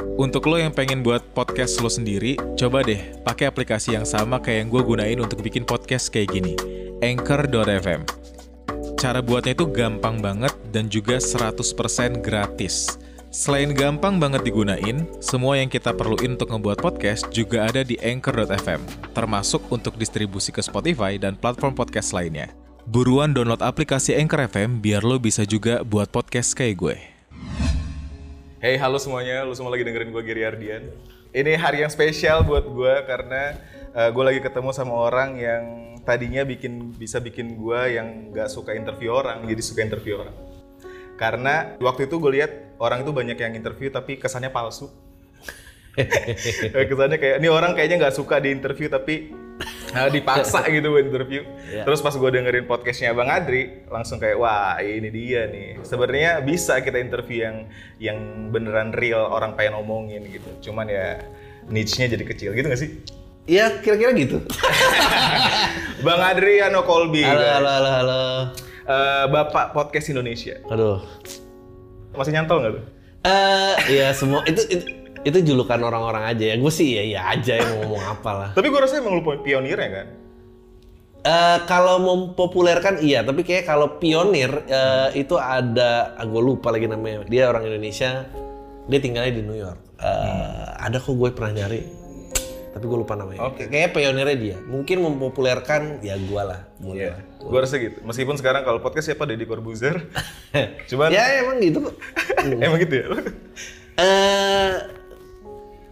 Untuk lo yang pengen buat podcast lo sendiri, coba deh pakai aplikasi yang sama kayak yang gue gunain untuk bikin podcast kayak gini, Anchor.fm. Cara buatnya itu gampang banget dan juga 100% gratis. Selain gampang banget digunain, semua yang kita perluin untuk ngebuat podcast juga ada di Anchor.fm, termasuk untuk distribusi ke Spotify dan platform podcast lainnya. Buruan download aplikasi Anchor FM biar lo bisa juga buat podcast kayak gue. Hey, halo semuanya. Lu semua lagi dengerin gue Giri Ardian. Ini hari yang spesial buat gue karena uh, gue lagi ketemu sama orang yang tadinya bikin bisa bikin gue yang gak suka interview orang, jadi suka interview orang. Karena waktu itu gue lihat orang itu banyak yang interview tapi kesannya palsu. kesannya kayak ini orang kayaknya nggak suka di interview tapi uh, dipaksa gitu interview. Iya. Terus pas gue dengerin podcastnya Bang Adri, langsung kayak wah ini dia nih. Sebenarnya bisa kita interview yang yang beneran real orang pengen omongin gitu. Cuman ya niche-nya jadi kecil gitu gak sih? Iya, kira-kira gitu. Bang Adriano Kolbi, Halo, halo, halo, halo. Eh, Bapak Podcast Indonesia. Aduh. Masih nyantol nggak tuh? Eh, iya semua itu, itu itu julukan orang-orang aja ya. Gue sih ya ya aja yang ngomong apa lah. Tapi gue rasa emang lu pionirnya kan? Eh, kalau mempopulerkan iya, tapi kayak kalau pionir eh, itu ada, gue lupa lagi namanya. Dia orang Indonesia, dia tinggalnya di New York. Eh, Ada kok gue pernah nyari, tapi gue lupa namanya. Oke. Kayaknya pionirnya dia. Mungkin mempopulerkan ya gue lah. Boleh lah. Gue rasa gitu. Meskipun sekarang kalau podcast siapa Deddy Corbuzier. Cuman ya emang gitu kok. emang gitu ya. Eh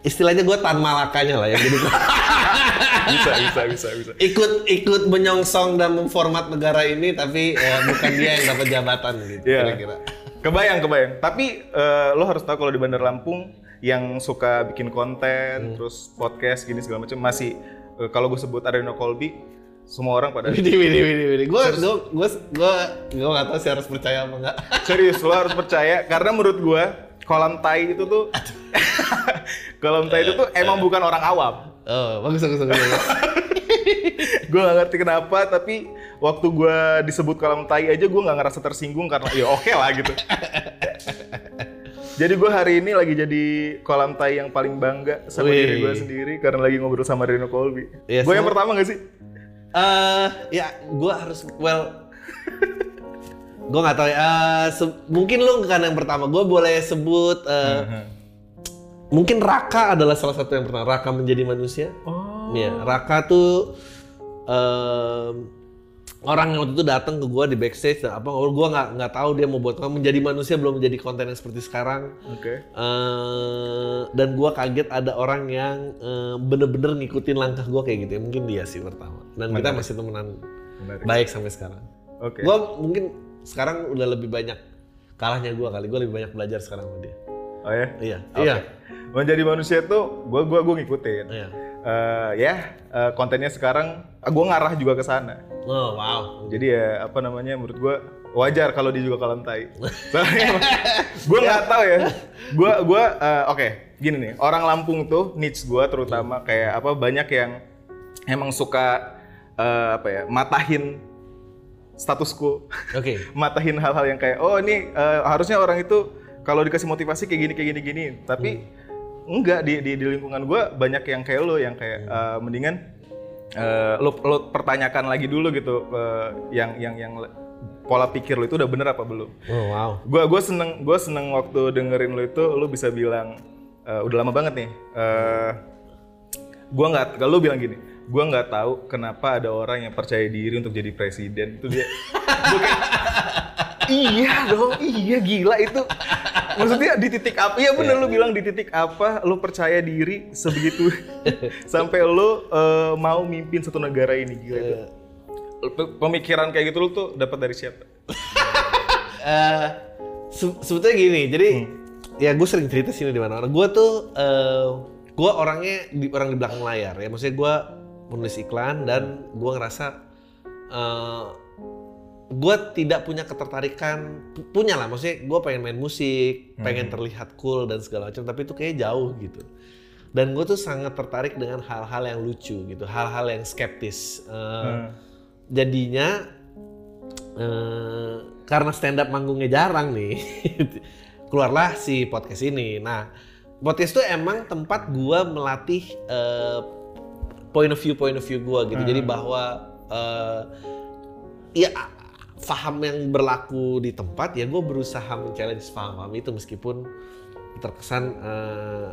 istilahnya gue tan malakanya lah ya. Jadi bisa, bisa, bisa, bisa. ikut ikut menyongsong dan memformat negara ini, tapi eh, bukan dia yang dapat jabatan gitu Iya. kira-kira. Kebayang, kebayang. Tapi eh, lo harus tahu kalau di Bandar Lampung yang suka bikin konten, terus podcast gini segala macam masih eh, kalau gue sebut Areno Kolbi, semua orang pada Widih, widih, widih, widih. Gue, gue, gue, gue, gue nggak tahu sih harus percaya apa enggak. serius lo harus percaya karena menurut gue kolam tai itu tuh kolam tai itu tuh emang bukan orang awam. Oh, bagus, bagus, bagus. bagus. gue gak ngerti kenapa tapi waktu gue disebut kolam tai aja gue nggak ngerasa tersinggung karena ya oke lah gitu. Jadi gue hari ini lagi jadi kolam tai yang paling bangga sama Wih. diri gue sendiri karena lagi ngobrol sama Reno Kolbi. Iya, gue yang pertama gak sih? Eh, ya, gue harus, well, gue nggak tahu ya. Eh, se- mungkin lu kan yang pertama. Gue boleh sebut, eh, mungkin Raka adalah salah satu yang pertama. Raka menjadi manusia. Oh. Iya, Raka tuh em, orang yang waktu itu datang ke gua di backstage dan apa gua nggak nggak tahu dia mau buat apa menjadi manusia belum menjadi konten yang seperti sekarang Oke. Eh, dan gua kaget ada orang yang eh, bener-bener ngikutin langkah gua kayak gitu ya mungkin dia sih pertama dan kita masih temenan Menarik. baik sampai sekarang Oke. gua mungkin sekarang udah lebih banyak kalahnya gua kali gua lebih banyak belajar sekarang sama dia Oh ya. iya Oke. iya Menjadi manusia tuh gue gua gua ngikutin. iya Eh, ya eh, kontennya sekarang gue ngarah juga ke sana. oh wow Jadi ya apa namanya menurut gue wajar kalau dia juga kolam tai. Soalnya gue nggak tahu ya. Gue gua eh, oke gini nih orang Lampung tuh niche gue terutama kayak apa banyak yang emang suka eh, apa ya matahin status quo. oke matahin hal-hal yang kayak oh ini eh, harusnya orang itu kalau dikasih motivasi kayak gini kayak gini gini tapi enggak di, di di lingkungan gue banyak yang kayak lo yang kayak eh, mendingan eh, lo lo pertanyakan lagi dulu gitu eh, yang yang yang pola pikir lo itu udah bener apa belum? Oh wow. Gue gue seneng gue seneng waktu dengerin lo itu lo bisa bilang eh, udah lama banget nih eh gue nggak kalau lo bilang gini gue nggak tahu kenapa ada orang yang percaya diri untuk jadi presiden. Itu dia. Kayak, iya dong iya gila itu. Maksudnya di titik apa? Iya bener lo bilang di titik apa lo percaya diri sebegitu. Sampai lo eh, mau mimpin satu negara ini gila itu. Pe- pemikiran kayak gitu lo tuh dapat dari siapa? Eh se- sebetulnya gini, jadi Hmm. ya gue sering cerita sini di mana-mana. Gue tuh, eh gue orangnya di orang di belakang layar ya. Maksudnya gue menulis iklan dan gue ngerasa eh gue tidak punya ketertarikan, pu- punya lah. Maksudnya gue pengen main musik, pengen terlihat cool dan segala macam. Tapi itu kayak jauh gitu. Dan gue tuh sangat tertarik dengan hal-hal yang lucu gitu, hal-hal yang skeptis. Eh, Hmm. jadinya eh, karena stand up manggungnya jarang nih keluarlah si podcast ini nah podcast itu emang tempat gua melatih eh, point of view point of view gua gitu. Jadi bahwa eh, ya faham yang berlaku di tempat ya gue berusaha men-challenge faham-faham itu meskipun terkesan eh,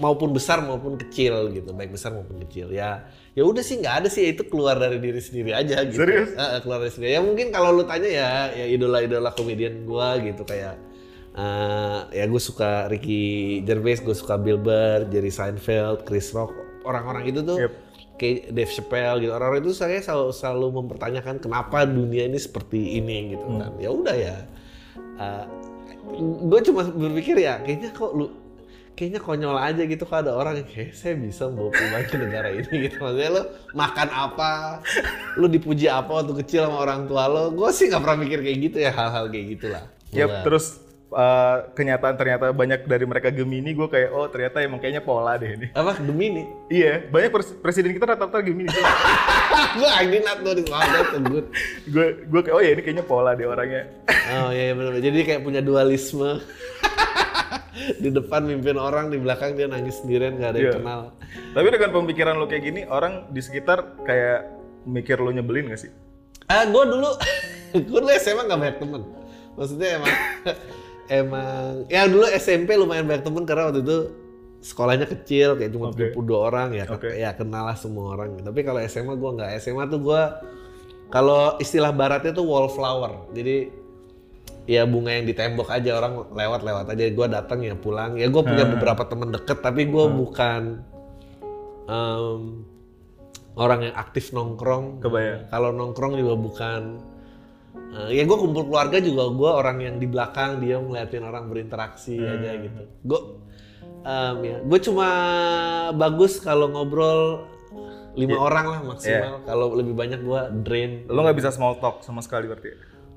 maupun besar maupun kecil gitu baik besar maupun kecil ya ya udah sih nggak ada sih itu keluar dari diri sendiri aja gitu Serius? Eh, keluar dari sendiri ya mungkin kalau lu tanya ya ya idola idola komedian gua gitu kayak eh, ya gue suka Ricky Gervais gue suka Bill Burr Jerry Seinfeld Chris Rock orang-orang itu tuh Yep. Kayak Dave Chappelle gitu. Orang-orang itu saya selalu, selalu mempertanyakan kenapa dunia ini seperti ini gitu kan. Ya udah ya. Gue cuma berpikir ya kayaknya kok lu kayaknya konyol aja gitu kalau ada orang yang kayak saya bisa perubahan ke negara ini gitu. Maksudnya lo makan apa lu dipuji apa waktu kecil sama orang tua lo gue sih nggak pernah mikir kayak gitu ya hal-hal kayak gitulah. Yap, terus uh, kenyataan ternyata banyak dari mereka Gemini, gue kayak oh ternyata emang kayaknya pola deh ini. apa demi nih Iya, banyak pres- presiden kita rata-rata Gemini. gue angin tuh di sana sebut gue gue kayak oh ya ini kayaknya pola deh orangnya. Oh iya benar. Jadi kayak punya dualisme. di depan mimpin orang, di belakang dia nangis sendirian nggak ada yang Iya. kenal. Tapi dengan pemikiran lo kayak gini, orang di sekitar kayak mikir lo nyebelin gak sih? Ah, gue dulu, gue dulu SMA nggak banyak temen. Maksudnya emang, emang, ya dulu SMP lumayan banyak temen karena waktu itu sekolahnya kecil kayak cuma Oke. 72 orang ya, Oke. ya kenal lah semua orang. Tapi kalau SMA gue nggak. SMA tuh gue, kalau istilah baratnya tuh wallflower. Jadi ya bunga yang di tembok aja orang lewat-lewat aja. Gue datang ya pulang. Ya gue punya beberapa temen deket, tapi gue bukan em, orang yang aktif nongkrong. Kalau nongkrong juga bukan eh, ya gue kumpul keluarga juga gue orang yang di belakang dia ngeliatin orang berinteraksi aja gitu. Gue ya gue cuma bagus kalau ngobrol lima orang lah maksimal. Kalau lebih banyak gue drain. Lo nggak bisa small talk sama sekali berarti.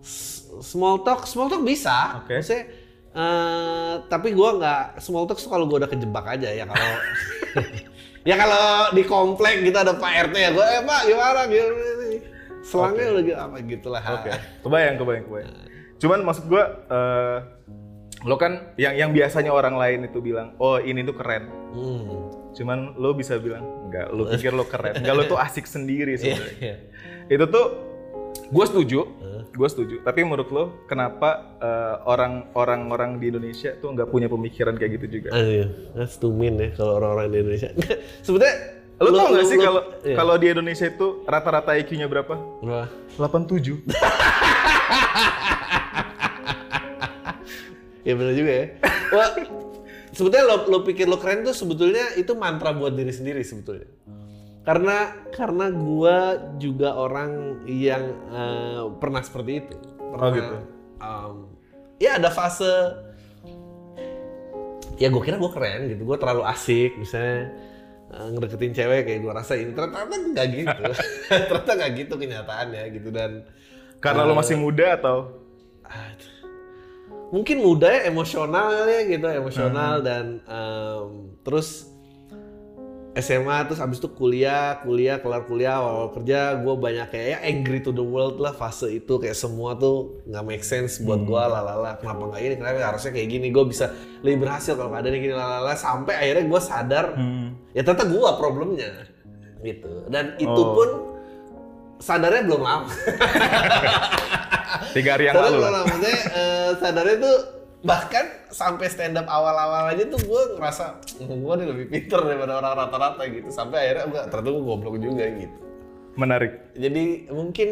S- Small talk, small talk bisa. Oke. Maksudnya, eh, tapi gue nggak small talk kalau gue udah kejebak aja ya kalau ya kalau di komplek gitu ada Pak RT ya gue eh Pak gimana gimana nih selangnya udah gitu apa gitulah Oke, kebayang, kebayang, kebayang. Cuman maksud gue, eh, lo kan yang yang biasanya orang lain itu bilang, oh ini tuh keren. Hmm. Cuman lo bisa bilang, enggak, lo pikir lo keren. Enggak, lo tuh asik sendiri Iya, sebenarnya. iya. Itu tuh, gue setuju, gue setuju. Tapi menurut lo, kenapa eh, orang-orang orang di Indonesia tuh nggak punya pemikiran kayak gitu juga? Aduh, that's too mean ya kalau orang-orang di Indonesia. Sebenarnya Lo lu- tau gak sih kalau iya. kalau di Indonesia itu rata-rata IQ-nya berapa? Wah. 87. Ya benar juga ya. Wah, sebetulnya lo, lo pikir lo keren tuh sebetulnya itu mantra buat diri sendiri sebetulnya. Karena karena gua juga orang yang eh, pernah seperti itu. Pernah, Oh, gitu. em, ya ada fase ya gue kira gue keren gitu gue terlalu asik misalnya ngedeketin cewek kayak gue rasa ini ternyata nggak gitu ternyata nggak gitu kenyataannya gitu dan Karena lo masih muda atau? Aduh. mungkin muda ya emosional kali ya gitu Hmm. emosional dan em, terus SMA terus abis itu kuliah kuliah kelar kuliah awal kerja gue banyak kayak ya angry to the world lah fase itu kayak semua tuh nggak make sense buat gue Hmm. lalala kenapa nggak ini kenapa harusnya kayak gini gue bisa lebih berhasil kalau yang gini lalala sampai akhirnya gue sadar Hmm. Ya ternyata gue problemnya. Gitu. Dan itu Oh. pun sadarnya belum lama. Tiga hari yang Sadar lalu belum lah. lama. Maksudnya eh, sadarnya tuh bahkan sampai stand up awal-awal aja tuh gue ngerasa gue nih lebih pinter daripada orang rata-rata gitu. Sampai akhirnya enggak ternyata gue goblok juga gitu. Menarik. jadi mungkin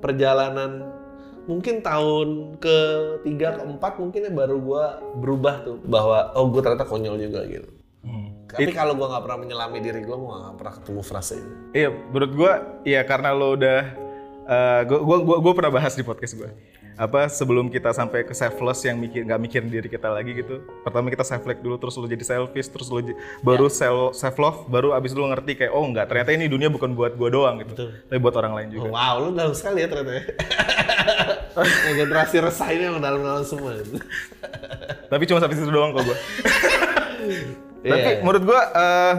perjalanan mungkin tahun ke tiga keempat mungkin ya baru gue berubah tuh bahwa oh gue ternyata konyol juga gitu tapi kalau gue nggak pernah menyelami diri gue gue nggak pernah ketemu frase itu Iya, menurut gua iya karena lo udah gua gua gua pernah bahas di podcast gua. Apa sebelum kita sampai ke selfless yang mikir nggak mikirin diri kita lagi gitu. Pertama kita self like dulu terus lo jadi selfish, terus lo baru self self love, baru abis lo ngerti kayak oh enggak, ternyata ini dunia bukan buat gua doang gitu. Tapi buat orang lain juga. Oh, wow, lu dalam sekali ya ternyata ya. Ya, generasi resah ini emang dalam-dalam semua. Tapi cuma sampai situ doang kok gua. Tapi Iya. menurut gua eh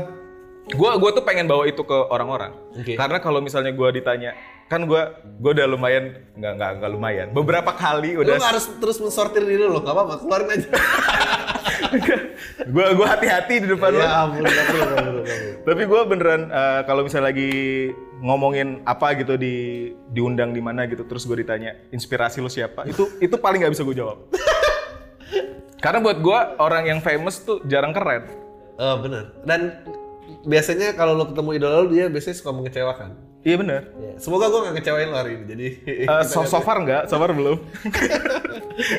gua gua tuh pengen bawa itu ke orang-orang. Oke. Karena kalau misalnya gua ditanya, kan gua gua udah lumayan nggak nggak nggak lumayan. Beberapa kali Lu udah nggak harus terus mensortir diri lo, nggak apa-apa, keluarin aja. gue gue hati-hati di depan lo. Ya perlu. Tapi gue beneran eh, kalau misalnya lagi ngomongin apa gitu di diundang di mana gitu, terus gue ditanya inspirasi lo siapa, itu itu paling nggak bisa gue jawab. Karena buat gue orang yang famous tuh jarang keren. Oh, benar. Dan biasanya kalau lo ketemu idola lo, dia biasanya suka mengecewakan. Iya bener. Ya, Semoga gue nggak ngecewain lo hari ini. Jadi Eh, so, so far nggak, so far belum.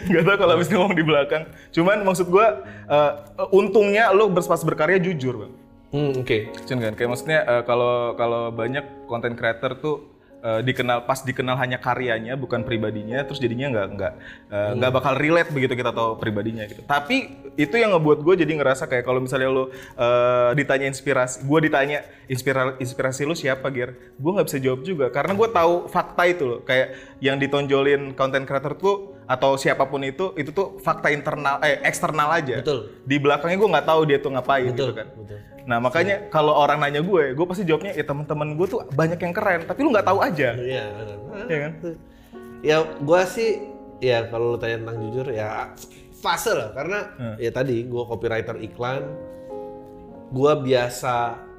Gak tau kalau habis ngomong di belakang. Cuman maksud gue, eh, untungnya lo pas berkarya jujur bang. Hmm, oke. Cun kan, kayak maksudnya eh, kalau kalau banyak content creator tuh eh, dikenal pas dikenal hanya karyanya bukan pribadinya, terus jadinya nggak nggak eh, nggak bakal relate begitu kita tahu pribadinya gitu. Tapi itu yang ngebuat gue jadi ngerasa kayak kalau misalnya lo eh, ditanya inspirasi, gue ditanya inspirasi inspirasi lo siapa Gir, gue nggak bisa jawab juga karena gue tahu fakta itu loh, kayak yang ditonjolin content creator tuh atau siapa pun itu itu tuh fakta internal eh eksternal aja. Betul. Di belakangnya gue nggak tahu dia tuh ngapain Betul, gitu kan. betul. Nah makanya kalau orang nanya gue, gue pasti jawabnya ya teman-teman gue tuh banyak yang keren, tapi lu nggak tahu aja, Iya, benar. ya kan? Ya, gue sih ya kalau lo tanya tentang jujur ya fase lah karena ya tadi gue copywriter iklan, gue biasa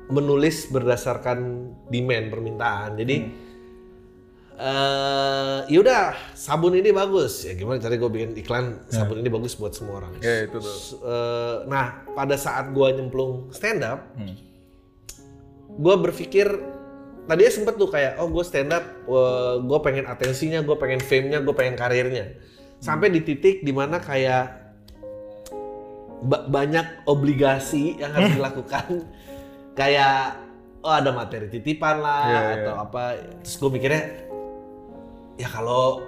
menulis berdasarkan demand permintaan. Jadi eh yaudah sabun ini bagus ya gimana cari gue bikin iklan sabun ini bagus buat semua orang. Ya itu tuh. Eh, nah pada saat gue nyemplung stand up, Hmm. gue berpikir tadinya sempet tuh kayak oh gue stand up, gue pengen atensinya, gue pengen fame-nya, gue pengen karirnya. Sampai di titik di mana kayak ba- banyak obligasi yang harus dilakukan, kayak oh ada materi titipan lah Iya, iya. atau apa. Terus gue mikirnya ya kalau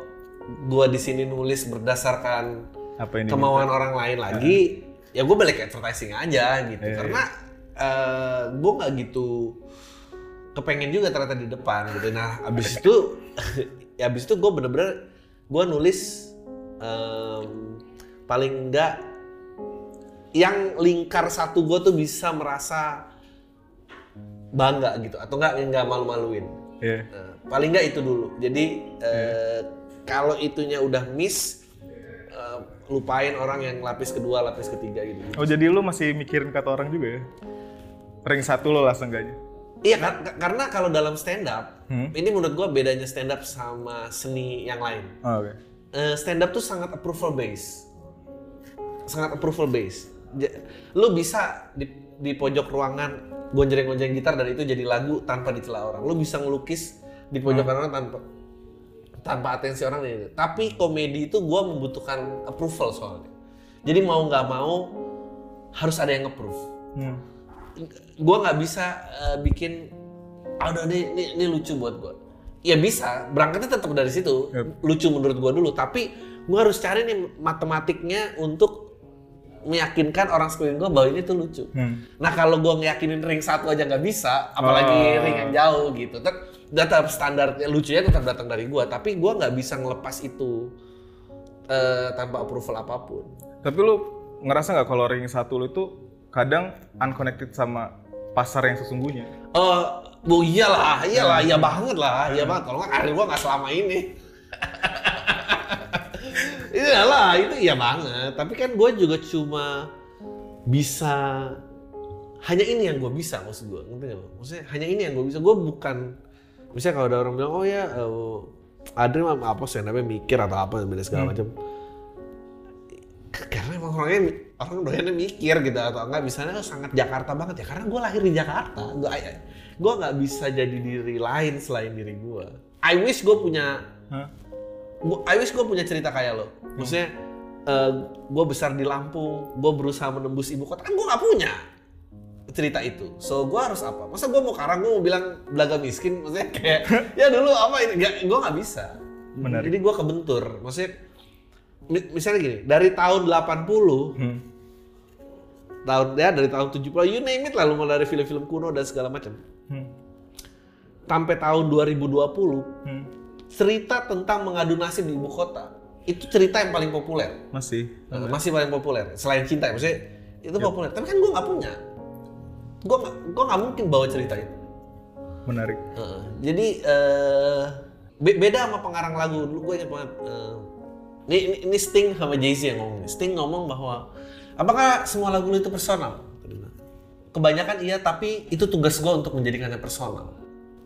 gue di sini nulis berdasarkan Apa ini? kemauan orang lain lagi, ya gue balik ke advertising aja gitu. Iya, Karena eh, gue nggak gitu kepengen juga ternyata di depan gitu. Nah, abis itu, ya abis itu gue bener-bener gue nulis em, paling enggak yang lingkar satu gue tuh bisa merasa bangga gitu atau enggak nggak malu-maluin. Iya. Nah, paling nggak itu dulu. Jadi eh, kalau itunya udah miss, eh, lupain orang yang lapis kedua, lapis ketiga gitu. Oh jadi lu masih mikirin kata orang juga ya? Ring satu lo langsung gaknya? Iya kar- kar- karena kalau dalam stand up, Hmm. ini menurut gua bedanya stand up sama seni yang lain. Oh, Oke. Eh, stand up tuh sangat approval base, sangat approval base. Lu bisa di, di pojok ruangan gonjreng-gonjreng gitar dan itu jadi lagu tanpa dicela orang. Lu bisa ngelukis di pojok ruangan tanpa tanpa atensi orang gitu. Tapi komedi itu gua membutuhkan approval soalnya. Jadi mau nggak mau harus ada yang approve. Hmm. Gua nggak bisa eh, bikin ada nih ini, ini lucu buat gua. Ya bisa, berangkatnya tetap dari situ. Yep. Lucu menurut gua dulu, tapi gua harus cari nih matematiknya untuk meyakinkan orang sekeliling gua bahwa ini tuh lucu. Hmm. Nah kalau gua ngeyakinin ring satu aja nggak bisa, apalagi Oh. ring yang jauh gitu. Tet- Tetap standar lucunya tetap datang dari gua, tapi gua nggak bisa ngelepas itu eh, tanpa approval apa pun. Tapi lu ngerasa nggak kalau ring satu lu itu kadang unconnected sama pasar yang sesungguhnya? Oh, bu iyalah, iyalah, iya banget lah, iya banget. Kalau nggak karir gua nggak selama ini. Iyalah, itu iya banget. Tapi kan gue juga cuma bisa hanya ini yang gue bisa maksud gue, ngerti? Maksudnya hanya ini yang gue bisa. Gue bukan, misalnya kalau ada orang bilang, oh ya, eh, Adri mah apa sih, namanya mikir atau apa segala macam. Karena emang orangnya orang doyannya mikir gitu atau enggak misalnya sangat Jakarta banget ya. Karena gue lahir di Jakarta gue gue nggak bisa jadi diri lain selain diri gue I wish gue punya gua- I wish gue punya cerita kayak lo. Maksudnya gue besar di Lampung gue berusaha menembus ibu kota kan gue nggak punya cerita itu. So gue harus apa? Masa gue mau karang gue mau bilang belaga miskin? Maksudnya kayak ya dulu apa ini? Gue nggak bisa. Menarik. jadi gue kebentur. Maksudnya mi- misalnya gini dari tahun 80 Hmm. tahun ya dari tahun 70 you name it lah lu mau dari film-film kuno dan segala macam. Hmm. sampai tahun 2020 Hmm. cerita tentang mengadu nasib di ibu kota itu cerita yang paling populer. Masih. Uh, masih paling populer selain cinta ya maksudnya itu populer. Tapi kan gue nggak punya gue gue nggak mungkin bawa cerita itu Menarik. Uh, jadi eh, be- beda sama pengarang lagu dulu gue ingat banget eh, ini, ini, ini Sting sama Jay Z yang ngomong Sting ngomong bahwa apakah semua lagu lu itu personal? Kebanyakan iya, tapi itu tugas gue untuk menjadikannya personal.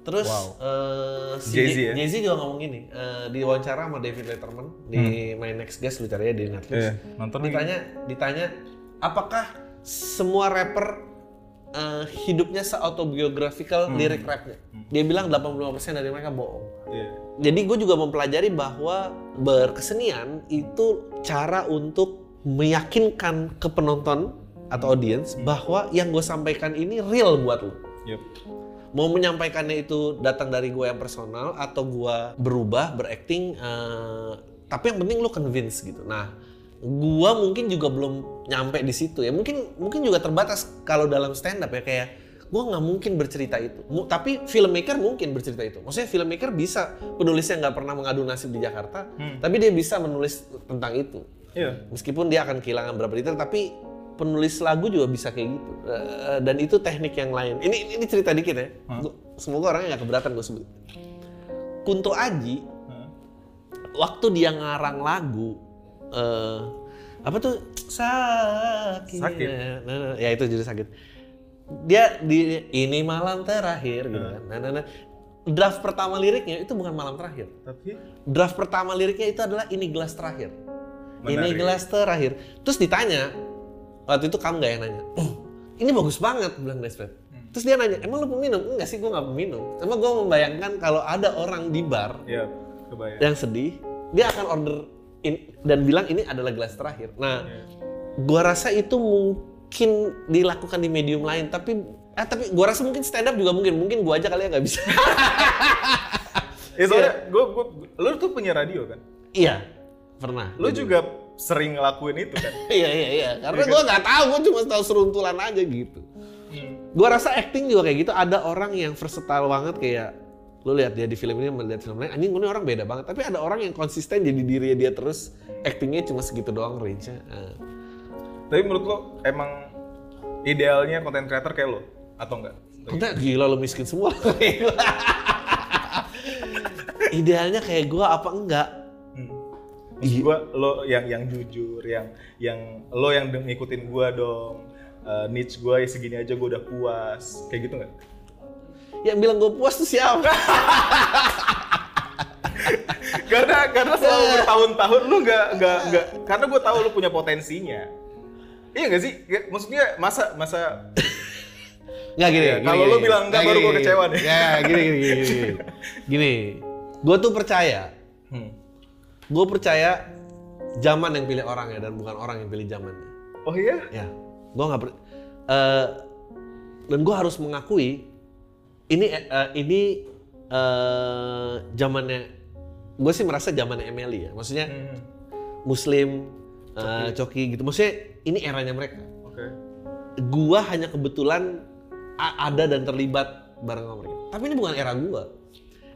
Terus eh, si Jay-Z ya? Jay-Z juga ngomong gini, eh, di wawancara sama David Letterman di My Next Guest lu cari ya di Netflix. Iya, nonton lagi. ditanya, ditanya, apakah semua rapper eh, hidupnya seautobiografikal Hmm. lirik rapnya? Dia bilang 85% dari mereka bohong. Iya. Jadi gue juga mempelajari bahwa berkesenian itu cara untuk meyakinkan ke penonton atau audiens bahwa yang gue sampaikan ini real buat lo. Yep. Mau menyampaikannya itu datang dari gue yang personal atau gue berubah, berakting, eh, tapi yang penting lo convince gitu. Nah, gue mungkin juga belum nyampe di situ ya. Mungkin mungkin juga terbatas kalau dalam stand up ya kayak gue nggak mungkin bercerita itu. Mu- Tapi filmmaker mungkin bercerita itu. Maksudnya filmmaker bisa penulisnya nggak pernah mengadu nasib di Jakarta, tapi dia bisa menulis tentang itu. Iya. Meskipun dia akan kehilangan beberapa detail, tapi penulis lagu juga bisa kayak gitu. Eh, dan itu teknik yang lain. Ini ini cerita dikit ya. Gua- semoga orangnya nggak keberatan gue sebut. Kunto Aji, waktu dia ngarang lagu, eh, apa tuh sakit. Sakit. Nah, nah, ya itu jadi sakit. Dia di ini malam terakhir gitu kan. Nah, nah, nah. Draft pertama liriknya itu bukan malam terakhir Tapi draft pertama liriknya itu adalah ini gelas terakhir. Ini Menarik. gelas terakhir. Terus ditanya, waktu itu kamu nggak yang nanya, "Oh, ini bagus banget, bilang Desperate. Terus dia nanya, emang lu peminum? Enggak sih, gue nggak peminum. Emang gue membayangkan kalau ada orang di bar ya kebayang. yang sedih, dia akan order in- dan bilang ini adalah gelas terakhir. Nah, gua rasa itu mungkin dilakukan di medium lain, tapi ah tapi gua rasa mungkin stand up juga mungkin, mungkin gua aja kali ya nggak bisa. Ya soalnya gue, gue, lu tuh punya radio kan? iya, pernah. Lu juga sering ngelakuin itu kan? Iya iya iya. Karena gue nggak tahu, gue cuma tahu seruntulan aja gitu. Gue rasa acting juga kayak gitu. Ada orang yang versatile banget kayak lu lihat dia di film ini melihat film lain, anjing ini orang beda banget. Tapi ada orang yang konsisten jadi dirinya dia terus, actingnya cuma segitu doang range-nya. Ah. Tapi menurut lo emang idealnya konten creator kayak lo atau enggak? Enggak gila lu miskin semua. Idealnya kayak gue apa enggak? Maksud gua lo yang yang jujur, yang yang lo yang ngikutin gua dong. Eh, niche gua ya segini aja gua udah puas. Kayak gitu nggak? Yang bilang gue puas tuh siapa? karena karena selama bertahun-tahun lu nggak nggak nggak karena gue tahu lu punya potensinya. Iya nggak sih? Maksudnya masa masa Nggak gini. Ya, gini, kalau lu bilang enggak, Nggak, baru gini. kecewa nih. Ya, gini gini gini. Gini, gini. gue tuh percaya, hmm. gue percaya zaman yang pilih orangnya dan bukan orang yang pilih zamannya. Oh iya? Ya, gue nggak per. eh, dan gue harus mengakui ini eh, ini eh, zamannya. Gue sih merasa zamannya Emily ya. Maksudnya Hmm. Muslim, eh, Coki gitu. Maksudnya ini eranya mereka. Oke. gua hanya kebetulan ada dan terlibat bareng sama mereka. Tapi ini bukan era gua.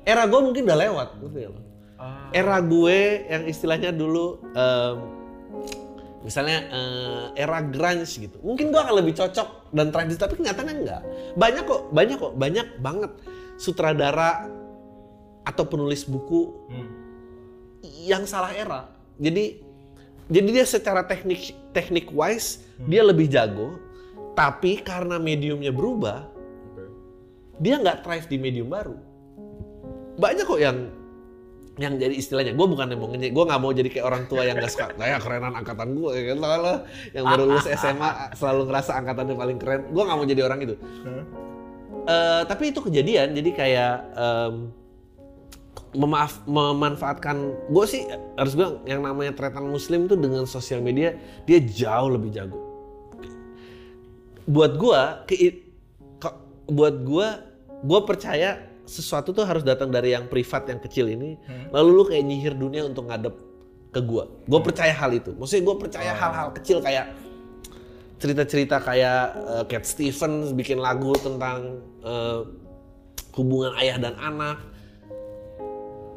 Era gua mungkin udah lewat, nggak lo? Ah. Era gue yang istilahnya dulu em, misalnya eh, era grunge gitu. Mungkin gua akan lebih cocok dan tradisi tapi kenyataannya enggak. Banyak kok, banyak kok, banyak banget sutradara atau penulis buku Hmm. yang salah era. Jadi jadi dia secara teknik teknik wise dia lebih jago, tapi karena mediumnya berubah, Oke. dia nggak thrive di medium baru. Banyak kok yang yang jadi istilahnya, gue bukan yang mau ngejek, gue nggak mau jadi kayak orang tua yang nggak suka, kayak kerenan angkatan gue, ya kan Tau lo, yang baru lulus SMA selalu ngerasa angkatannya paling keren. Gue nggak mau jadi orang itu. Eh, tapi itu kejadian, jadi kayak em, memaaf, memanfaatkan gue sih harus bilang yang namanya tretan muslim tuh dengan sosial media dia jauh lebih jago. Buat gue, ke, buat gue, gue percaya sesuatu tuh harus datang dari yang privat yang kecil ini, lalu lu kayak nyihir dunia untuk ngadep ke gue. Gue percaya hal itu. Maksudnya gue percaya hal-hal kecil kayak cerita-cerita kayak eh, Cat Stevens bikin lagu tentang eh, hubungan ayah dan anak.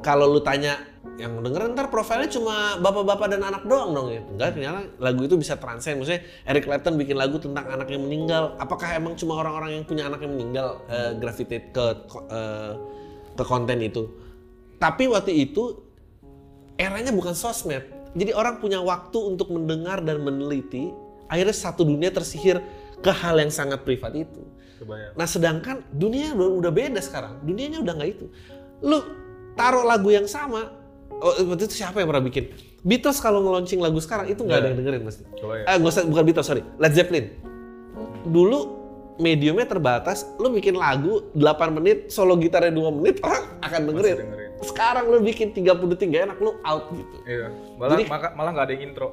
Kalau lu tanya yang denger ntar profilnya cuma bapak-bapak dan anak doang dong ya. Enggak, ternyata lagu itu bisa transcend. Maksudnya Eric Clapton bikin lagu tentang anak yang meninggal. Apakah emang cuma orang-orang yang punya anak yang meninggal eh, gravitate ke eh, ke konten itu? Tapi waktu itu eranya bukan sosmed. Jadi orang punya waktu untuk mendengar dan meneliti akhirnya satu dunia tersihir ke hal yang sangat privat itu. Kebayang. Nah sedangkan dunia udah, udah beda sekarang, dunianya udah nggak itu. Lu taruh lagu yang sama, oh, waktu itu siapa yang pernah bikin? Beatles kalau nge-launching lagu sekarang itu nggak ada yang dengerin pasti. Kebayang. Eh, nggak usah, bukan Beatles, sorry. Led Zeppelin. Dulu mediumnya terbatas, lu bikin lagu 8 menit, solo gitarnya 2 menit, orang akan dengerin. dengerin. Sekarang lu bikin 30 detik gak enak, lu out gitu. Iya. Malah Jadi- maka- malah nggak ada yang intro.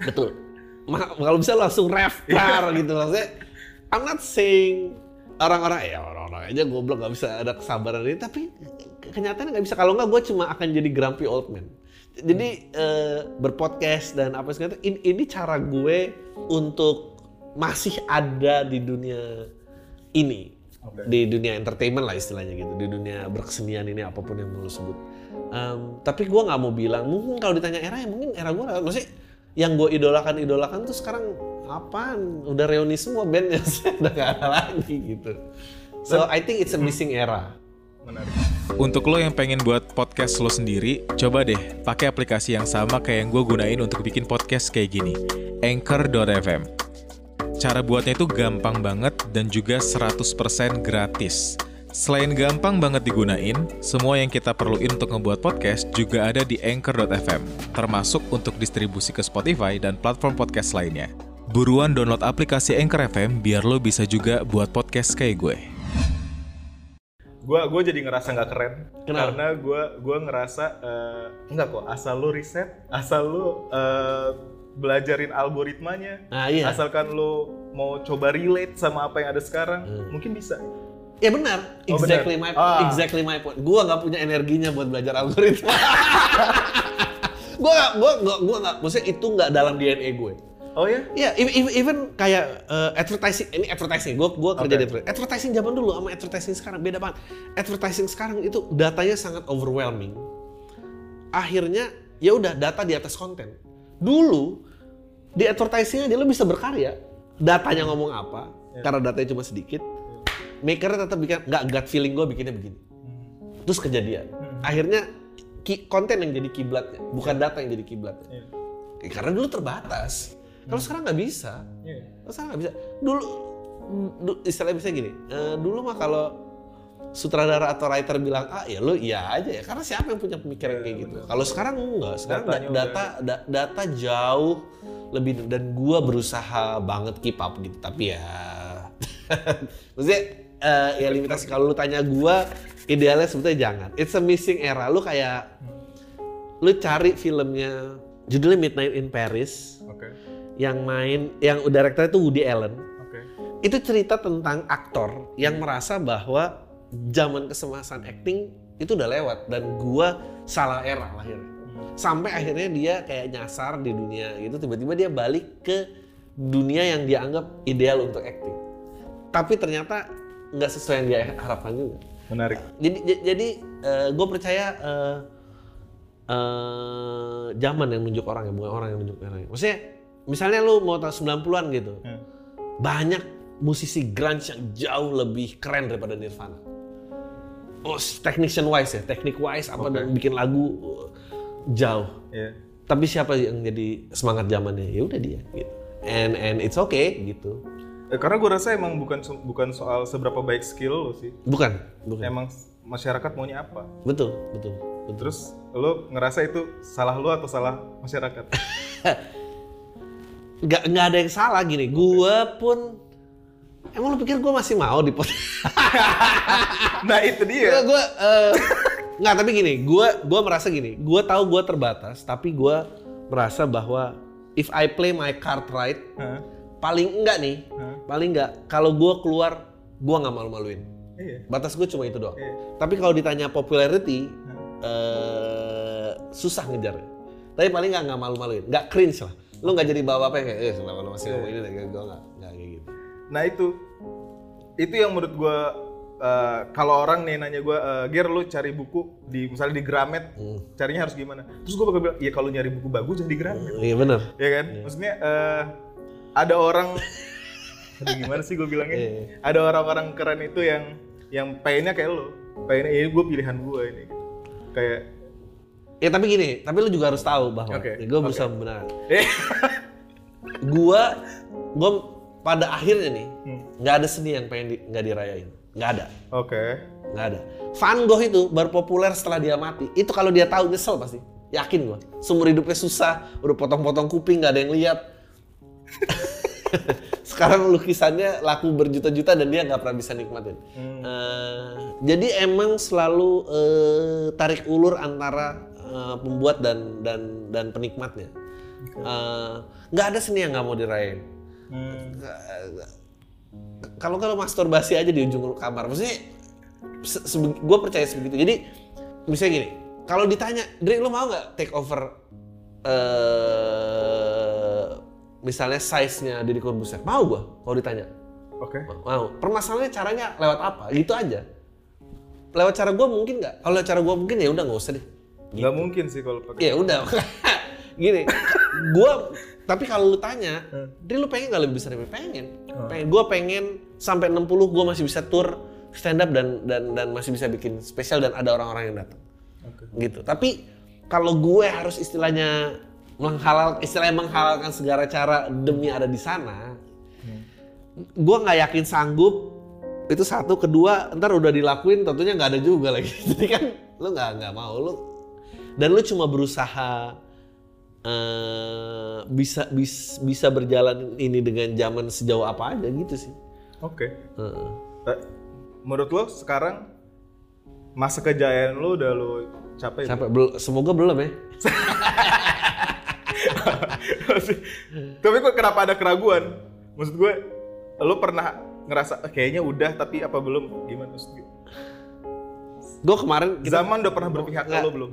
Betul. Ma- kalau bisa langsung ref, klar gitu maksudnya. I'm not saying orang-orang ya orang-orang aja goblok nggak bisa ada kesabaran ini, tapi kenyataannya nggak bisa. Kalau nggak gue cuma akan jadi grumpy old man. Jadi eh, berpodcast dan apa segala ini, ini cara gue untuk masih ada di dunia ini Oke. di dunia entertainment lah istilahnya gitu di dunia berkesenian ini apa pun yang mau lu sebut Em, tapi gue nggak mau bilang mungkin kalau ditanya era ya mungkin era gue maksudnya yang gue idolakan idolakan tuh sekarang apaan udah reuni semua bandnya udah gak ada lagi gitu so I think it's a missing era Menarik. Untuk lo yang pengen buat podcast lo sendiri, coba deh pakai aplikasi yang sama kayak yang gue gunain untuk bikin podcast kayak gini. Anchor.fm Cara buatnya itu gampang banget dan juga 100% gratis. Selain gampang banget digunain, semua yang kita perluin untuk ngebuat podcast juga ada di Anchor.fm, termasuk untuk distribusi ke Spotify dan platform podcast lainnya. Buruan download aplikasi Anchor FM biar lo bisa juga buat podcast kayak gue. Gua gue jadi ngerasa nggak keren Kenapa? karena gue gua ngerasa eh, enggak kok asal lu riset, asal lu eh, belajarin algoritmanya, nah iya asalkan lu mau coba relate sama apa yang ada sekarang, mungkin bisa. ya benar Oh, exactly benar. my Ah. exactly my point gue nggak punya energinya buat belajar algoritma gue nggak gue nggak gue nggak maksudnya itu nggak dalam DNA gue Oh ya? Iya, even, even- kayak uh, advertising, ini advertising, gue gua kerja Oke. di advertising. Advertising zaman dulu sama advertising sekarang beda banget. Advertising sekarang itu datanya sangat overwhelming. Akhirnya ya udah data di atas konten. Dulu di advertisingnya dia lo bisa berkarya, datanya ngomong apa, karena datanya cuma sedikit. Makernya tetap bikin nggak gut feeling gue bikinnya begini. Terus kejadian. Akhirnya ki- konten yang jadi kiblatnya, bukan data yang jadi kiblatnya. Iya. Ya, karena dulu terbatas. Kalau sekarang nggak bisa. Iya. Kalau sekarang nggak bisa. Dulu, du- istilahnya bisa gini. eh, dulu mah kalau sutradara atau writer bilang ah ya lu iya aja ya. Karena siapa yang punya pemikiran kayak gitu? Kalau sekarang enggak sekarang da- udah- data da- data jauh lebih dan gua berusaha banget keep up gitu. Tapi ya maksudnya eh, ya limitasi. Kalau lu tanya gua idealnya sebetulnya jangan. It's a missing era. Lu kayak lu cari filmnya judulnya Midnight in Paris. Oke. Yang main yang direktur itu Woody Allen. Oke. itu cerita tentang aktor yang merasa bahwa zaman kesemasan acting itu udah lewat dan gua salah era lahirnya. Sampai akhirnya dia kayak nyasar di dunia gitu tiba-tiba dia balik ke dunia yang dia anggap ideal untuk acting. Tapi ternyata nggak sesuai yang dia harapkan juga. Menarik. jadi jadi gue percaya eh, eh, zaman yang nunjuk orang ya bukan orang yang nunjuk orang maksudnya misalnya lu mau tahun 90-an gitu Hmm. banyak musisi grunge yang jauh lebih keren daripada Nirvana oh technician wise ya teknik wise apa Oke. dan bikin lagu uh, jauh Iya. tapi siapa yang jadi semangat zamannya ya udah dia gitu and and it's okay gitu Eh, karena gue rasa emang bukan bukan soal seberapa baik skill lo sih. bukan bukan Emang masyarakat maunya apa. betul betul betul Terus lo ngerasa itu salah lo atau salah masyarakat? nggak nggak ada yang salah gini gue pun emang lu pikir gue masih mau di podcast nah itu dia. gue nggak tapi gini gue gua merasa gini gue tahu gue terbatas tapi gue merasa bahwa if I play my card right Hah? paling enggak nih Hah? paling enggak kalau gue keluar gue nggak malu-maluin Iya. batas gue cuma itu doang Iya. tapi kalau ditanya popularity eh, susah ngejar tapi paling nggak nggak malu-maluin nggak cringe lah lu nggak jadi bawa apa yang kayak eh kenapa lu masih ngomong ini gue nggak nggak kayak gitu Nah itu itu yang menurut gue eh, kalau orang nih nanya gue, eh, Ger lu cari buku di misalnya di Gramet, Hmm. carinya harus gimana? Terus gue bakal bilang, ya kalau nyari buku bagus jangan di Gramet, iya bener ya kan? Maksudnya eh, ada orang, aduh gimana sih gue bilangnya? Iya. Ada orang-orang keren itu yang yang pengennya kayak lo, pengennya ini gue pilihan gue ini, kayak ya tapi gini tapi lu juga harus tahu bahwa Oke, gue oke. berusaha benar eh gua gue pada akhirnya nih Hmm. nggak ada seni yang pengen di- nggak dirayain, nggak ada, Oke. nggak ada. Van Gogh itu baru populer setelah dia mati. Itu kalau dia tahu nyesel pasti, yakin gue. Seumur hidupnya susah, udah potong-potong kuping nggak ada yang lihat. Sekarang lukisannya laku berjuta-juta dan dia nggak pernah bisa nikmatin. Eh, jadi emang selalu eh, tarik ulur antara eh, pembuat dan dan dan penikmatnya. Eh, Nggak ada seni yang nggak mau dirayain. Hmm. Kalau kalau masturbasi aja di ujung kamar, maksudnya gue percaya sebegitu. Jadi misalnya gini, kalau ditanya, Dri lu mau nggak take over eh misalnya size-nya Deddy Corbuzier? Mau gue kalau ditanya. Oke. Mau. Permasalahannya caranya lewat apa? Gitu aja. Lewat cara gue mungkin nggak? Kalau lewat cara gue mungkin ya udah nggak usah deh. Nggak mungkin sih kalau pakai. Ya udah. Gini, gua tapi kalau lu tanya, Dri lu pengen nggak lebih besar dari pengen? Pengen. Gua pengen sampai 60 gua masih bisa tour stand up dan dan dan masih bisa bikin spesial dan ada orang-orang yang datang. Oke. Gitu. Tapi kalau gue harus istilahnya menghalal istilahnya menghalalkan segala cara demi ada di sana, gua nggak yakin sanggup itu satu kedua ntar udah dilakuin tentunya nggak ada juga lagi jadi kan lu nggak nggak mau lu dan lu cuma berusaha eh, bisa bis, bisa berjalan ini dengan zaman sejauh apa aja gitu sih Oke. Heeh. Eh, Menurut lo sekarang masa kejayaan lo udah lo capai? sampai bel- semoga belum ya tapi kok kenapa ada keraguan? Maksud gue, lo pernah ngerasa "Eh, kayaknya udah tapi apa belum? Gimana maksud gue? gue kemarin kita Zaman udah pernah berpihak ke lo belum?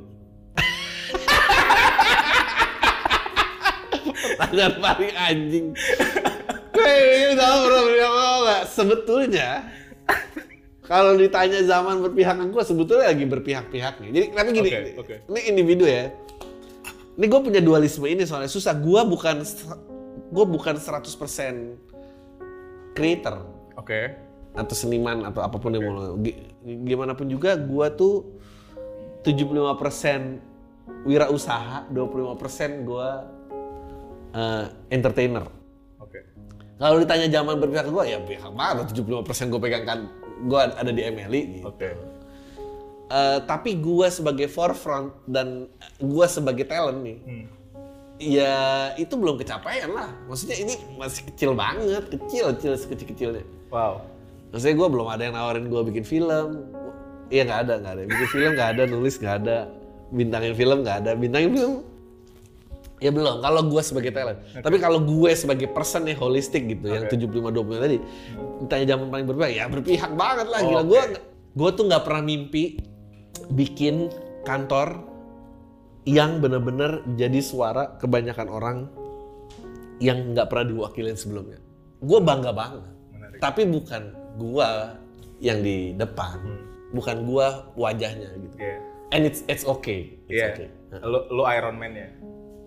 Tangan paling anjing. Gue udah pernah berpihak nggak? Sebetulnya kalau ditanya zaman berpihak ke gue sebetulnya lagi berpihak-pihaknya. Jadi tapi gini, Oke, oke. ini individu ya. Ini gue punya dualisme ini soalnya susah. Gue bukan gue bukan 100% creator Oke. atau seniman atau apa pun yang mau gimana pun juga gua tuh 75% wirausaha 25% gua eh, entertainer Oke. kalau ditanya zaman berpihak ke gua ya pihak banget 75% gua pegang kan gua ada di MLI gitu. Oke. Eh, tapi gua sebagai forefront dan gua sebagai talent nih Hmm. ya itu belum kecapaian lah maksudnya ini masih kecil banget kecil kecil sekecil kecilnya Wow. Maksudnya gue belum ada yang nawarin gue bikin film. Iya nggak ada, nggak ada. Bikin film nggak ada, nulis nggak ada, bintangin film nggak ada, bintangin film. Ya belum. Kalau gue sebagai talent. Tapi kalau gue sebagai person nih holistik gitu, yang 75-20 tadi, ditanya zaman paling berpihak, ya berpihak banget lah. Gila, Oke. gue gue tuh nggak pernah mimpi bikin kantor yang bener-bener jadi suara kebanyakan orang yang nggak pernah diwakilin sebelumnya. Gue bangga banget. Menarik. Tapi bukan gua yang di depan, bukan gua wajahnya gitu. Iya. And it's it's okay. It's Iya. okay. Lo, lo Iron Man ya?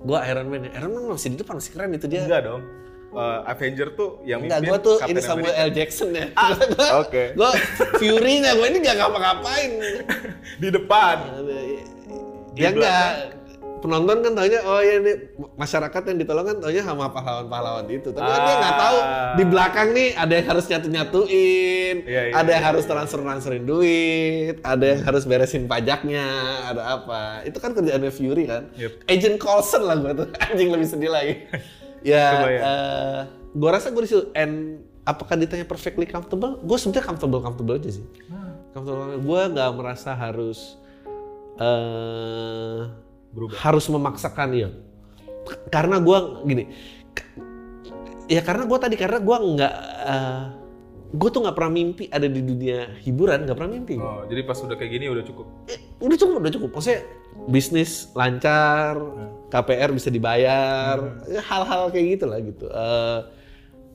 Gua Iron Man. Iron Man masih di depan masih keren itu dia. Enggak dong. Eh, Avenger tuh yang Enggak, gua tuh Captain ini Samuel America. L. Jackson ya. oke. Gua Fury-nya gua ini gak ngapa-ngapain. Di depan. ya enggak. Penonton kan taunya oh ya ini masyarakat yang ditolong kan taunya sama pahlawan-pahlawan itu. Tapi kan dia nggak tahu Ah. di belakang nih ada yang harus nyatu-nyatuin, Iya, iya, ada yang iya, harus transfer-transferin duit, ada yang harus beresin pajaknya, ada apa. Itu kan kerjaannya Fury kan. Yep. Agent Coulson lah gua tuh. Anjing lebih sedih lagi. ya, Kebayang. eh, gua rasa gua di situ. And apakah ditanya perfectly comfortable? Gue sebenarnya comfortable comfortable aja sih. Comfortable. Gue nggak merasa harus eh Berubah. harus memaksakan ya. Karena gua gini. Ya karena gua tadi karena gua nggak eh gue tuh nggak pernah mimpi ada di dunia hiburan nggak pernah mimpi. Oh, jadi pas udah kayak gini udah cukup. Eh, udah cukup udah cukup. Maksudnya bisnis lancar, KPR bisa dibayar, ya, hal-hal kayak gitu lah gitu.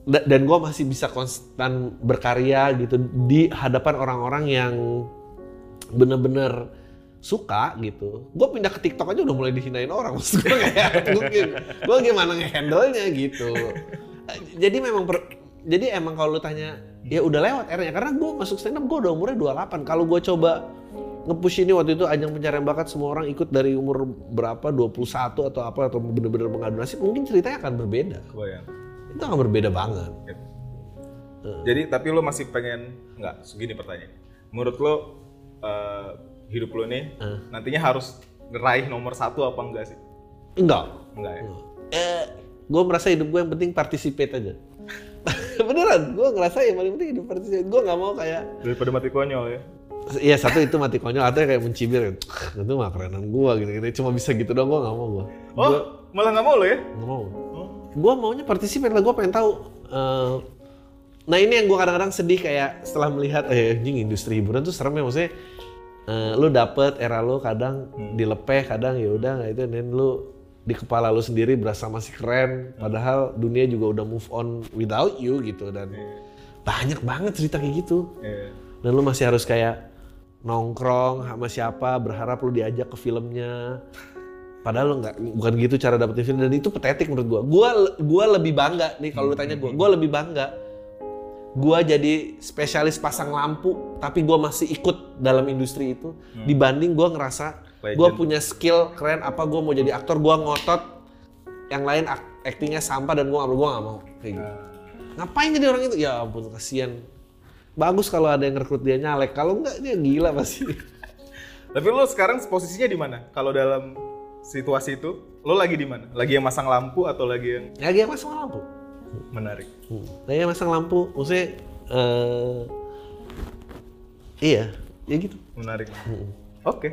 Da- dan gue masih bisa konstan berkarya gitu di hadapan orang-orang yang bener-bener suka gitu. Gue pindah ke TikTok aja udah mulai dihinain orang. Maksud gue kayak gue gimana nge-handle-nya gitu. Eh, Jadi memang per- jadi emang kalau lu tanya ya udah lewat eranya karena gue masuk stand up gue udah umurnya 28. Kalau gue coba nge-push ini waktu itu ajang pencarian bakat semua orang ikut dari umur berapa 21 atau apa atau bener-bener mengadu nasib mungkin ceritanya akan berbeda. Kebayang. itu akan berbeda banget. Jadi tapi lo masih pengen nggak? Segini pertanyaannya. Menurut lo eh, hidup lo nih nantinya harus ngeraih nomor satu apa enggak sih? Enggak. Enggak ya. Eh, gue merasa hidup gue yang penting participate aja. Beneran, gue ngerasa yang paling penting hidup participate. Gue nggak mau kayak Daripada mati konyol ya. Iya satu itu mati konyol, atau kayak mencibir itu mah kerenan gua gitu, gitu. Cuma bisa gitu dong, gua nggak mau gua. Oh, malah nggak mau lo ya? Nggak mau. Oh. Gua maunya partisipasi lah, gua pengen tahu. eh, nah ini yang gua kadang-kadang sedih kayak setelah melihat, eh anjing industri hiburan tuh serem ya maksudnya. Eh, lu dapet era lu kadang dilepeh, kadang ya udah nggak itu, dan lu di kepala lu sendiri berasa masih keren, padahal dunia juga udah move on without you gitu dan banyak banget cerita kayak gitu. Iya. dan lu masih harus kayak nongkrong sama siapa berharap lu diajak ke filmnya. Padahal lu nggak bukan gitu cara dapetin film dan itu patetik menurut gua. Gua gua lebih bangga nih kalau lu tanya gua. Gua lebih bangga gua jadi spesialis pasang lampu tapi gua masih ikut dalam industri itu. Dibanding gua ngerasa gua Legend. punya skill keren apa gua mau jadi aktor gua ngotot yang lain ak- aktingnya sampah dan gua nggak gua nggak mau. Kayak gitu. Ngapain jadi orang itu? Ya ampun kasihan. Bagus kalau ada yang rekrut dia nyalek kalau enggak dia gila pasti. Tapi lo sekarang posisinya di mana? Kalau dalam situasi itu, lo lagi di mana? Lagi yang masang lampu atau lagi yang ya dia masang lampu menarik? hmm. masang lampu maksudnya eh iya ya gitu Menarik. Oke.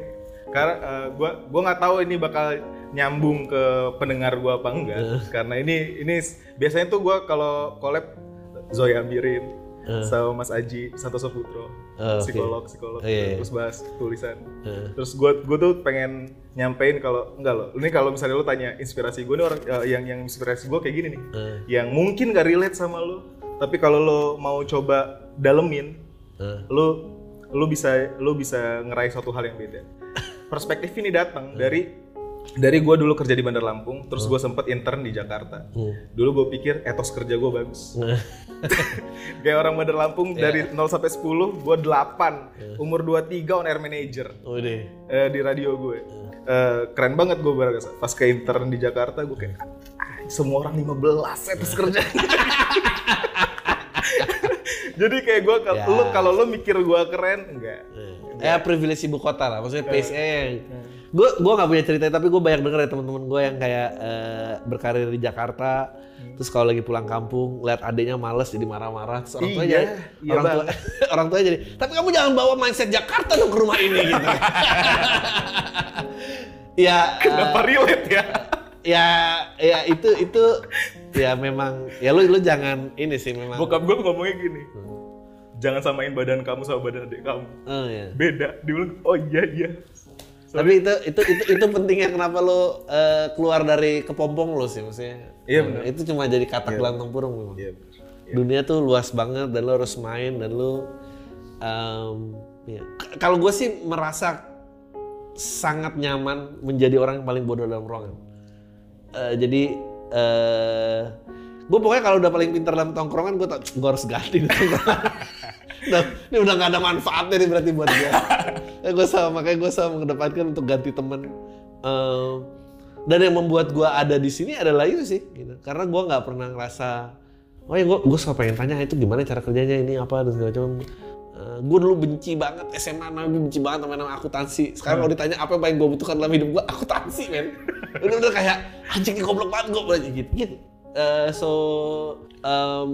Karena eh, gua gua nggak tahu ini bakal nyambung ke pendengar gua apa enggak. Karena ini ini biasanya tuh gua kalau collab Zoya Amirin sama Mas Aji Santoso Putro, oke. psikolog psikolog, Oh, iya, iya. terus bahas tulisan. Eh. Terus gua gua tuh pengen nyampein kalau enggak loh. Ini kalau misalnya lo tanya inspirasi gue nih orang eh, yang yang inspirasi gua kayak gini nih. Eh. Yang mungkin gak relate sama lo, tapi kalau lo mau coba dalemin, Eh. lu lu bisa lu bisa ngeraih suatu hal yang beda. Perspektif ini datang dari dari gue dulu kerja di Bandar Lampung, terus gue sempet intern di Jakarta. Dulu gue pikir etos kerja gue bagus. Kayak orang Bandar Lampung dari 0 sampai 10, gue 8. Umur 23 on air manager oh deh eh, di radio gue. Eh, keren banget gue berasa. Pas ke intern di Jakarta gue kayak "Ah, semua orang 15 etos kerja. Jadi kayak gue Ya. lu kalau lu mikir gue keren enggak. ya privilege ibu kota lah maksudnya PSE yang gue gue nggak punya cerita tapi gue banyak denger ya teman-teman gue yang kayak eh, berkarir di Jakarta terus kalau lagi pulang kampung lihat adiknya males jadi marah-marah terus orang tua Iya, jadi iya orang tua orang tua jadi tapi kamu jangan bawa mindset Jakarta dong ke rumah ini gitu ya eh, Kenapa relate ya? ya ya itu itu ya memang ya lu lu jangan ini sih memang Bokap gue ngomongnya gini. Jangan samain badan kamu sama badan adik kamu. Oh, ya. Beda. Dia bilang, oh iya iya. Tapi itu itu itu itu pentingnya kenapa lo eh, keluar dari kepompong lo sih maksudnya. Iya, benar. Itu cuma jadi kata gelantong burung memang. Iya bener. Dunia tuh luas banget dan lo harus main dan lo em, ya. Kalau gue sih merasa sangat nyaman menjadi orang yang paling bodoh dalam ruangan. Eh, jadi eh gue pokoknya kalau udah paling pintar dalam tongkrongan gue tak gue harus ganti tongkrongan. Nah, ini udah gak ada manfaatnya nih berarti buat gue. ya, gue sama makanya gue sama mengedepankan untuk ganti temen. Em, dan yang membuat gue ada di sini adalah itu sih, gitu. Karena gue nggak pernah ngerasa, oh ya gue gue selalu pengen tanya itu gimana cara kerjanya ini apa dan segala macam. gue dulu benci banget SMA nabi benci banget sama nama akuntansi. Sekarang kalau ditanya apa yang paling gue butuhkan dalam hidup gue, akuntansi men. Bener-bener kayak anjing goblok banget gue gitu. gitu. Eh, so em,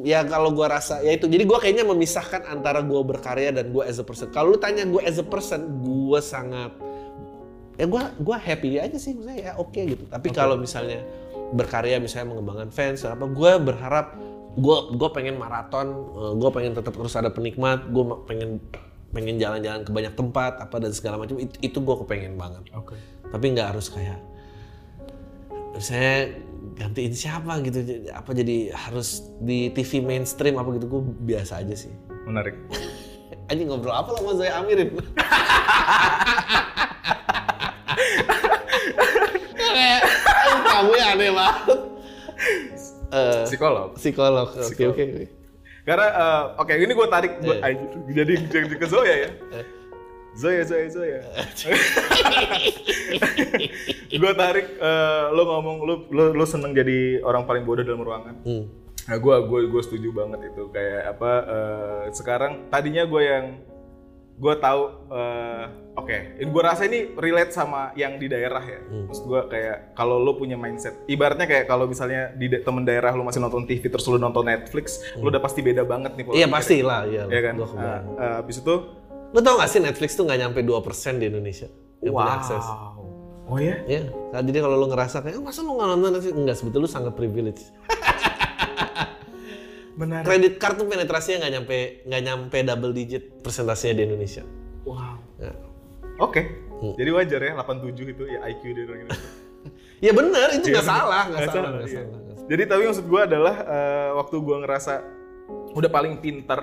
ya kalau gue rasa ya itu. Jadi gue kayaknya memisahkan antara gue berkarya dan gue as a person. Kalau lu tanya gue as a person gue sangat ya gue gua happy aja sih. Maksudnya ya oke gitu. Tapi kalau misalnya berkarya misalnya mengembangkan fans apa gue berharap gue gue pengen maraton gue pengen tetap terus ada penikmat gue pengen pengen jalan-jalan ke banyak tempat apa dan segala macam itu, itu gue kepengen banget. Oke. tapi nggak harus kayak saya gantiin siapa gitu. Apa jadi harus di TV mainstream apa gitu? Gue biasa aja sih. Menarik. anjing ngobrol apa lo sama Zoya Amirin? Kayak "Oh, kamu ya aneh banget. Eh, Psikolog. psikolog. Oke oke Karena eh, oke ini gue tarik gua, anjir, jadi jadi ke Zoya ya. Zoya Zoya Zoya. gue tarik eh, lo ngomong lo lo lo seneng jadi orang paling bodoh dalam ruangan? Hmm. Nah, gue gue gue setuju banget itu. Kayak apa eh, sekarang tadinya gue yang gue tahu eh, oke ini gue rasa ini relate sama yang di daerah ya. Maksud gue kayak kalau lo punya mindset ibaratnya kayak kalau misalnya di da- temen daerah lo masih nonton TV terus lo nonton Netflix lo udah pasti beda banget nih Iya pasti lah, iya. ya kan. Nah, eh, habis itu? Lu tau gak sih Netflix tuh nggak nyampe 2% di Indonesia yang punya akses. Oh ya Iya, nah, jadi kalau lu ngerasa kayak, "Oh, masa lu nggak nonton Netflix? Enggak, sebetulnya lu sangat privilege. benar Kredit card tuh penetrasinya nggak nyampe nggak nyampe double digit persentasenya di Indonesia. wow Ya. oke Hmm. jadi wajar ya 87 itu ya IQ orang Indonesia Ya benar, itu nggak Iya, salah, nggak salah, salah, iya. salah. Jadi tapi maksud gue adalah eh, waktu gue ngerasa udah paling pinter,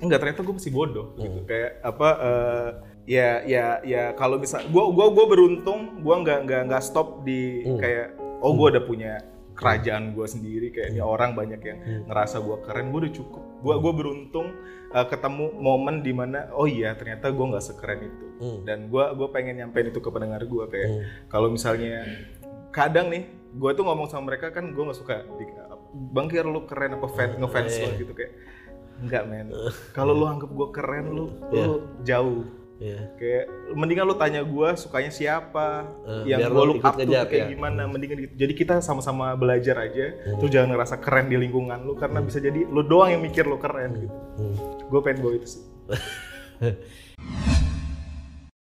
enggak ternyata gue masih bodoh gitu. Kayak apa? eh, ya ya ya kalau bisa, gue gua gua beruntung, gue nggak nggak nggak stop di kayak oh gue udah punya kerajaan gue sendiri kayak ini orang banyak yang ngerasa gue keren gue udah cukup. Gue gue beruntung eh, ketemu momen di mana oh iya ternyata gue nggak sekeren itu. Hmm. dan gue gue pengen nyampein itu ke pendengar gue kayak Hmm. kalau misalnya kadang nih gue tuh ngomong sama mereka kan gue nggak suka di, bang Kier lu keren apa fan ngefans Iya. lo gitu kayak enggak men. Kalau lu anggap gue keren lu Iya. lu jauh Iya. kayak mendingan lu tanya gue sukanya siapa Eh, yang gue lu look up tuh kayak ya. gimana mendingan gitu. Jadi kita sama-sama belajar aja. Tuh jangan ngerasa keren di lingkungan lu karena bisa jadi lu doang yang mikir lu keren gitu. Hmm. gue pengen bawa itu sih